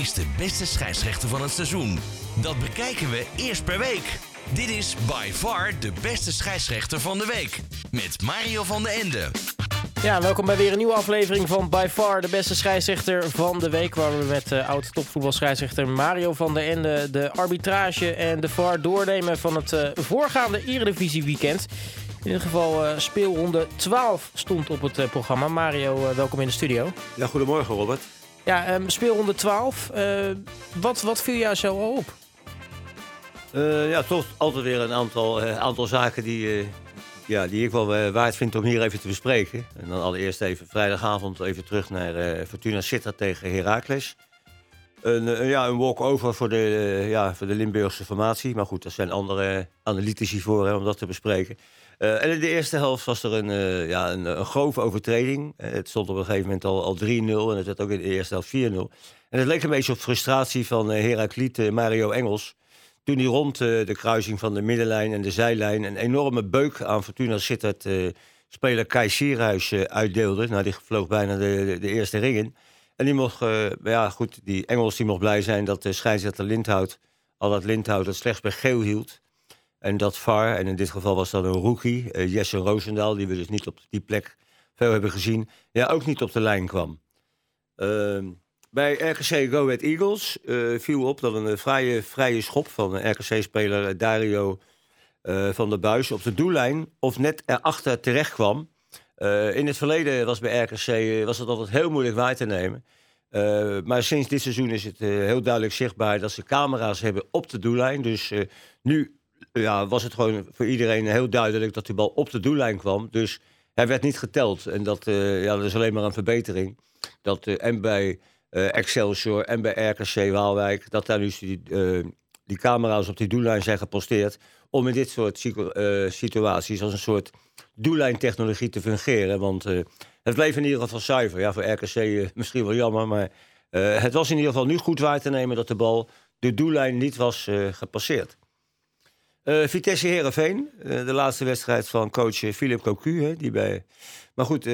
is de beste scheidsrechter van het seizoen? Dat bekijken we eerst per week. Dit is by far de beste scheidsrechter van de week. Met Mario van den Ende. Ja, welkom bij weer een nieuwe aflevering van By Far de beste scheidsrechter van de week. Waar we met uh, oud topvoetbalscheidsrechter Mario van der Ende de arbitrage en de VAR doornemen van het uh, voorgaande Eredivisie weekend. In ieder geval uh, speelronde 12 stond op het programma. Mario, welkom in de studio. Ja, goedemorgen Robert. Ja, um, speelronde 12. wat, wat viel jou zo op? ja, toch altijd weer een aantal, aantal zaken die, ja, die ik wel waard vind om hier even te bespreken. En dan allereerst even vrijdagavond even terug naar Fortuna Sittard tegen Heracles. Een, uh, ja, een walk-over voor, de, ja, voor de Limburgse formatie. Maar goed, er zijn andere analytici voor om dat te bespreken. en in de eerste helft was er een, ja, een, grove overtreding. het stond op een gegeven moment al, al 3-0 en het werd ook in de eerste helft 4-0. En het leek een beetje op frustratie van Herakliet Mario Engels toen hij rond uh, de kruising van de middenlijn en de zijlijn een enorme beuk aan Fortuna Sittard uh, speler Kai Sierhuis uh, uitdeelde. Nou, die vloog bijna de, de, de eerste ring in. En die mocht, ja goed, die Engels die mocht blij zijn dat de scheidsrechter Lindhout, al dat Lindhout het slechts bij geel hield. En dat VAR, en in dit geval was dat een rookie, Jesse Roosendaal, die we dus niet op die plek veel hebben gezien, ja, ook niet op de lijn kwam. Ehm, bij RKC Go Ahead Eagles viel op dat een eh, vrije, vrije schop van RKC-speler eh, Dario van der Buis op de doellijn of net erachter terecht kwam. Uh, in het verleden was bij RKC was het altijd heel moeilijk waar te nemen. maar sinds dit seizoen is het heel duidelijk zichtbaar dat ze camera's hebben op de doellijn. Dus nu ja, was het gewoon voor iedereen heel duidelijk dat die bal op de doellijn kwam. Dus hij werd niet geteld. En dat, ja, dat is alleen maar een verbetering. Dat, en bij Excelsior en bij RKC Waalwijk, dat daar nu die, die camera's op die doellijn zijn geposteerd. Om in dit soort uh, situaties als een soort doellijntechnologie te fungeren. Want het bleef in ieder geval zuiver. Ja, voor RKC misschien wel jammer, maar het was in ieder geval nu goed waar te nemen dat de bal de doellijn niet was gepasseerd. Vitesse Herenveen, de laatste wedstrijd van coach Philip Cocu, die bij. Maar goed,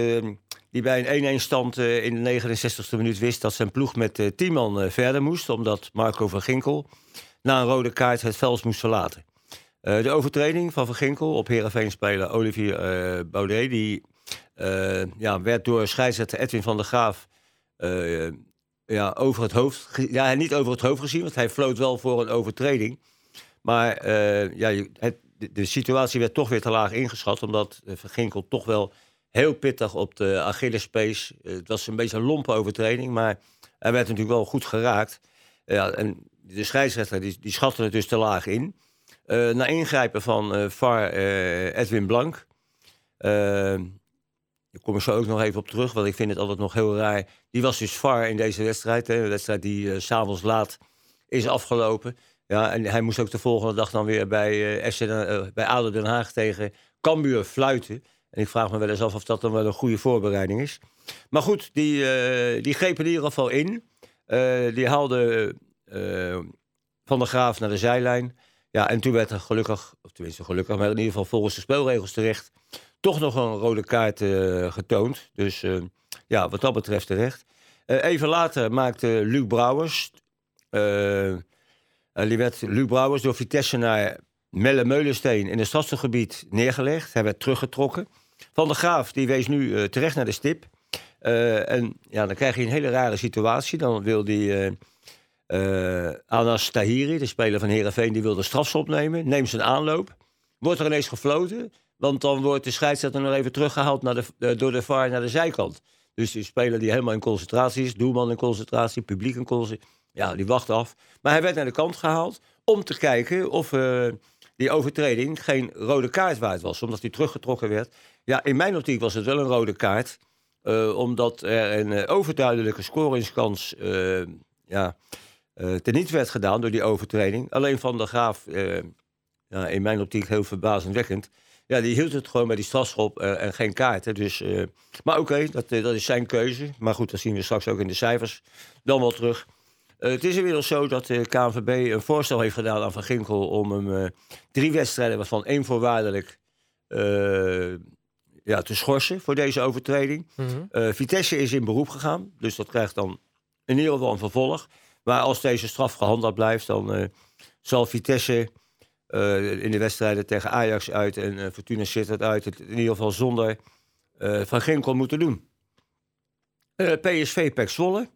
die bij een 1-1 stand in de 69e minuut wist dat zijn ploeg met uh, 10 man verder moest. Omdat Marco van Ginkel na een rode kaart het veld moest verlaten. De overtreding van Van Ginkel op Heerenveen-speler Olivier Baudet... die ja, werd door scheidsrechter Edwin van der Graaf ja, over het hoofd... Ja, niet over het hoofd gezien, want hij floot wel voor een overtreding. Maar ja, het, de, situatie werd toch weer te laag ingeschat... omdat Van Ginkel toch wel heel pittig op de Achillespees. Het was een beetje een lompe overtreding, maar hij werd natuurlijk wel goed geraakt. En de scheidsrechter die, die schatte het dus te laag in. Uh, na ingrijpen van uh, VAR uh, Edwin Blank. daar kom ik zo ook nog even op terug, want ik vind het altijd nog heel raar. Die was dus VAR in deze wedstrijd. Hè, wedstrijd die s s'avonds laat is afgelopen. Ja, en hij moest ook de volgende dag dan weer bij, FC, bij ADO Den Haag tegen Cambuur fluiten. En ik vraag me wel eens af of dat dan wel een goede voorbereiding is. Maar goed, die, uh, die greep in ieder geval in. Uh, die haalde uh, Van der Graaf naar de zijlijn. Ja, en toen werd er gelukkig, of tenminste gelukkig, maar in ieder geval volgens de spelregels terecht, toch nog een rode kaart getoond. Dus ja, wat dat betreft terecht. even later maakte Luc Brouwers, die werd Luc Brouwers door Vitesse naar Melle Meulensteen in het stadsgebied neergelegd. Hij werd teruggetrokken. Van der Graaf die wees nu terecht naar de stip. En ja, dan krijg je een hele rare situatie. Dan wil die uh, Anas Tahiri, de speler van Herenveen, die wil de strafschop nemen. Neemt zijn aanloop. Wordt er ineens gefloten. Want dan wordt de scheidsrechter nog even teruggehaald naar de, door de VAR naar de zijkant. Dus die speler die helemaal in concentratie is, doelman in concentratie, publiek in concentratie, ja, die wacht af. Maar hij werd naar de kant gehaald om te kijken of die overtreding geen rode kaart waard was, omdat hij teruggetrokken werd. Ja, in mijn optiek was het wel een rode kaart, omdat er een overduidelijke scoringskans ja, teniet werd gedaan door die overtreding. Alleen Van der Graaf, ja, in mijn optiek heel verbazendwekkend, ja, die hield het gewoon bij die strafschop en geen kaart. Hè. Dus, maar oké, dat, dat is zijn keuze. Maar goed, dat zien we straks ook in de cijfers dan wel terug. Uh, het is inmiddels zo dat de KNVB een voorstel heeft gedaan aan Van Ginkel om hem uh, drie wedstrijden, waarvan één voorwaardelijk, uh, ja, te schorsen voor deze overtreding. Mm -hmm. Vitesse is in beroep gegaan, dus dat krijgt dan in ieder geval een vervolg. Maar als deze straf gehandeld blijft, dan zal Vitesse in de wedstrijden tegen Ajax uit en Fortuna Sittard uit... het in ieder geval zonder Van Ginkel moeten doen. PSV Pek Zwolle.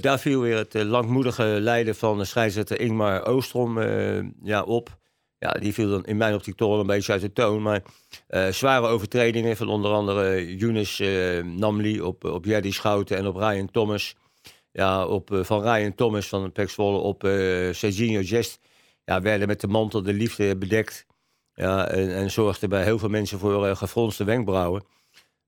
daar viel weer het langmoedige lijden van de scheidsrechter Ingmar Oostrom ja, op. Ja, die viel dan in mijn optiek toch wel een beetje uit de toon. Maar zware overtredingen van onder andere Younes Namli op, op Jerdy Schouten en op Ryan Thomas. Ja, op, uh, van Ryan Thomas van Pek Zwolle op uh, Serginho Jest. Ja, werden met de mantel de liefde bedekt. Ja, en, en zorgde bij heel veel mensen voor uh, gefronste wenkbrauwen.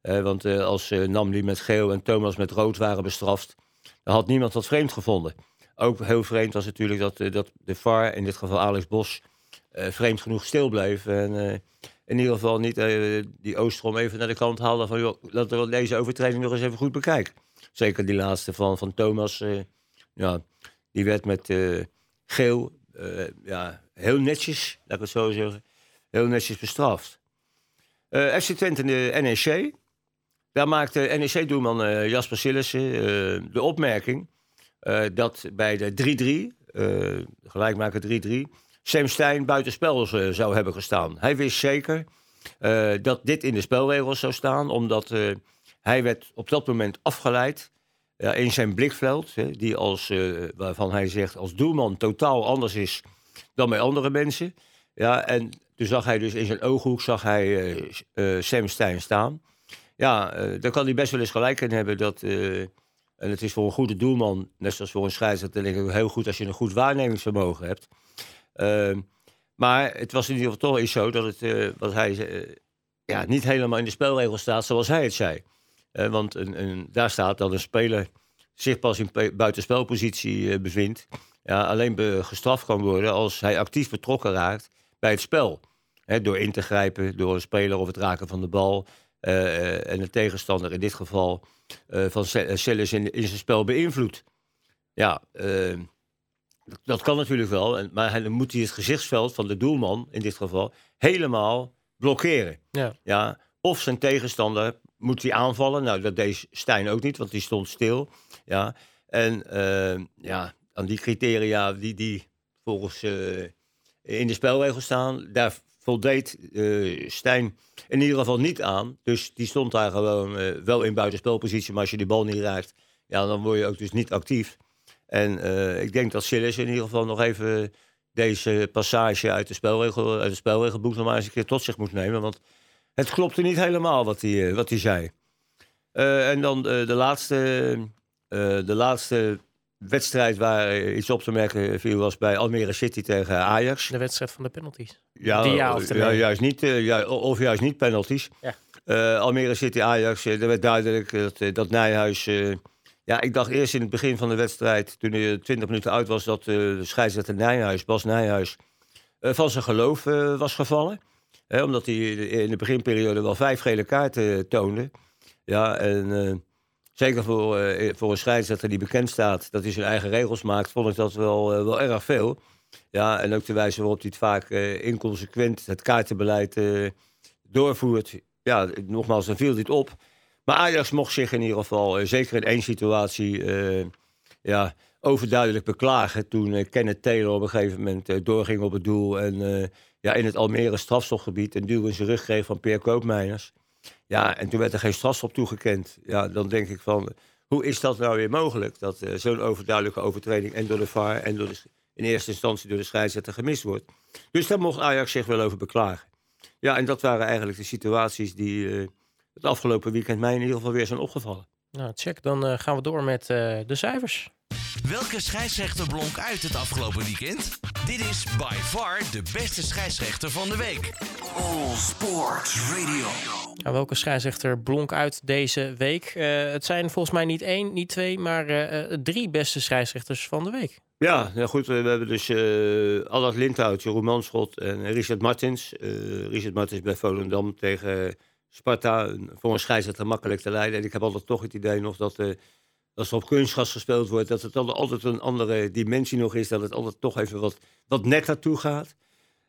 want als Namli met geel en Thomas met rood waren bestraft, dan had niemand wat vreemd gevonden. Ook heel vreemd was natuurlijk dat, dat de VAR, in dit geval Alex Bos, vreemd genoeg stil bleef. En in ieder geval niet die Oostrom even naar de kant haalde van... joh, laten we deze overtreding nog eens even goed bekijken. Zeker die laatste van, van Thomas. ja, die werd met geel ja, heel netjes, laat ik het zo zeggen, heel netjes bestraft. FC Twente de NEC. Daar maakte NEC-doelman Jasper Sillissen de opmerking... dat bij de 3-3, gelijkmaker 3-3 Sam Stein buitenspel zou hebben gestaan. Hij wist zeker dat dit in de spelregels zou staan, omdat hij werd op dat moment afgeleid in zijn blikveld, die als, waarvan hij zegt als doelman totaal anders is dan bij andere mensen. Ja, en toen zag hij dus in zijn ooghoek zag hij, Sam Stein staan. Ja, daar kan hij best wel eens gelijk in hebben dat... en het is voor een goede doelman, net zoals voor een scheidsrechter, denk ik heel goed als je een goed waarnemingsvermogen hebt. Ehm, maar het was in ieder geval toch eens zo dat het, uh, wat hij uh, ja, niet helemaal in de spelregels staat zoals hij het zei. Uh, want een, een, daar staat dat een speler zich pas in buitenspelpositie bevindt. Ja, alleen gestraft kan worden als hij actief betrokken raakt bij het spel. door in te grijpen door een speler of het raken van de bal. en de tegenstander in dit geval van Celles in, in zijn spel beïnvloedt. Ja, ehm, dat kan natuurlijk wel, maar dan moet hij het gezichtsveld van de doelman, in dit geval, helemaal blokkeren. Ja. Ja, of zijn tegenstander moet hij aanvallen. Nou, dat deed Stijn ook niet, want die stond stil. Ja. En uh, ja, aan die criteria die, die volgens uh, in de spelregels staan, daar voldeed uh, Stijn in ieder geval niet aan. Dus die stond daar gewoon wel in buitenspelpositie, maar als je die bal niet raakt, ja, dan word je ook dus niet actief. En ik denk dat Silas in ieder geval nog even deze passage uit de, spelregel, uit de spelregelboek nog maar eens een keer tot zich moet nemen. Want het klopte niet helemaal wat hij, uh, wat hij zei. Uh, en dan de laatste, de laatste wedstrijd waar iets op te merken viel was bij Almere City tegen Ajax. De wedstrijd van de penalties. Ja, Die ja, ja juist niet, ja, of juist niet penalties. Ja. Almere City Ajax, er werd duidelijk dat, dat Nijhuis ja, ik dacht eerst in het begin van de wedstrijd, toen hij 20 minuten uit was, dat de scheidsrechter Nijhuis, Bas Nijhuis, van zijn geloof was gevallen. Omdat hij in de beginperiode wel vijf gele kaarten toonde. Ja, en zeker voor, voor een scheidsrechter die bekend staat dat hij zijn eigen regels maakt, vond ik dat wel, wel erg veel. Ja, en ook de wijze waarop hij het vaak inconsequent het kaartenbeleid doorvoert. Ja, nogmaals, dan viel dit op. Maar Ajax mocht zich in ieder geval, uh, zeker in één situatie, uh, ja, overduidelijk beklagen. Toen uh, Kenneth Taylor op een gegeven moment doorging op het doel. En ja, in het Almere strafstofgebied een duw in zijn rug kreeg van Peer Koopmeiners. Ja, en toen werd er geen strafstop toegekend. Ja, dan denk ik van, hoe is dat nou weer mogelijk? Dat zo'n overduidelijke overtreding en door de VAR en door de, in eerste instantie door de scheidsrechter gemist wordt. Dus daar mocht Ajax zich wel over beklagen. Ja, en dat waren eigenlijk de situaties die het afgelopen weekend mij in ieder geval weer zijn opgevallen. Nou, check. Dan uh, gaan we door met uh, de cijfers. Welke scheidsrechter blonk uit het afgelopen weekend? Dit is by far de beste scheidsrechter van de week. All Sports Radio. Nou, welke scheidsrechter blonk uit deze week? Uh, het zijn volgens mij niet één, niet twee, maar drie beste scheidsrechters van de week. Ja, nou goed, we hebben dus uh, Allard Lindhout, Jeroen Manschot en Richard Martins. Richard Martins bij Volendam tegen Sparta voor een scheidsrechter makkelijk te leiden. En ik heb altijd toch het idee nog dat uh, als er op kunstgas gespeeld wordt, dat het altijd een andere dimensie nog is. Dat het altijd toch even wat, wat netter toe gaat.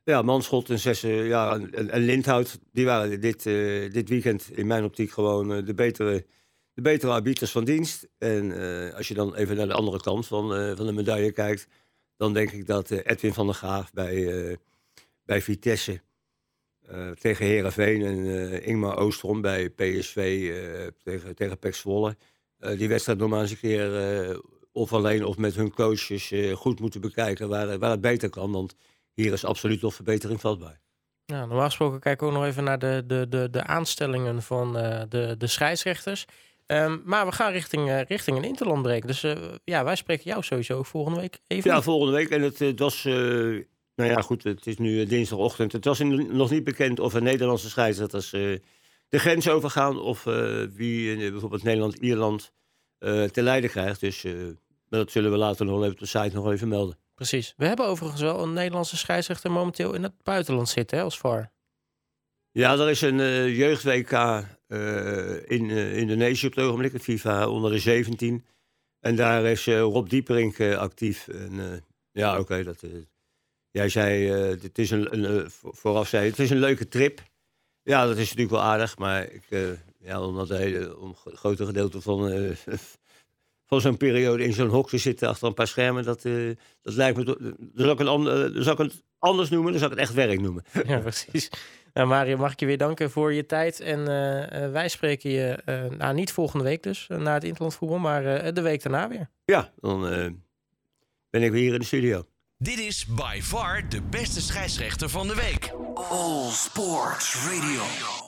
Ja, Manschot en Zes, ja, en, Lindhout, die waren dit, uh, dit weekend in mijn optiek gewoon uh, de betere de betere arbiters van dienst. En als je dan even naar de andere kant van, van de medaille kijkt, dan denk ik dat Edwin van der Graaf bij, bij Vitesse tegen Herenveen en Ingmar Oostrom bij PSV tegen, tegen Pek Zwolle die wedstrijd normaal eens een keer of alleen of met hun coaches goed moeten bekijken waar, waar het beter kan. Want hier is absoluut nog verbetering vatbaar. Ja, normaal gesproken kijken we ook nog even naar de, de, de, de aanstellingen van de, de scheidsrechters. Um, maar we gaan richting, uh, richting een interland breken. Dus uh, ja, wij spreken jou sowieso volgende week even. Ja, volgende week. En het, het was, nou ja goed, het is nu dinsdagochtend. Het was in, nog niet bekend of een Nederlandse scheidsrechters de grens overgaan. Of wie bijvoorbeeld Nederland-Ierland te lijden krijgt. Dus dat zullen we later nog even op de site nog even melden. Precies. We hebben overigens wel een Nederlandse scheidsrechter momenteel in het buitenland zitten, hè, als VAR. Ja, er is een uh, jeugd-WK uh, in uh, Indonesië op het ogenblik, het FIFA onder de 17. En daar is Rob Dieperink actief. En, ja, oké, dat jij zei, het is een, een vooraf zei, het is een leuke trip. Ja, dat is natuurlijk wel aardig, maar ik, ja, omdat de hele, om grote gedeelte van, van zo'n periode in zo'n hok te zitten achter een paar schermen, dat, uh, dat lijkt me. Dan zou, ik uh, zou ik het anders noemen, dan zou ik het echt werk noemen. Ja, precies. Nou, Mario, mag ik je weer danken voor je tijd. En wij spreken je nou, niet volgende week dus, na het interlandvoetbal, maar de week daarna weer. Ja, dan ben ik weer hier in de studio. Dit is by far de beste scheidsrechter van de week. All Sports Radio.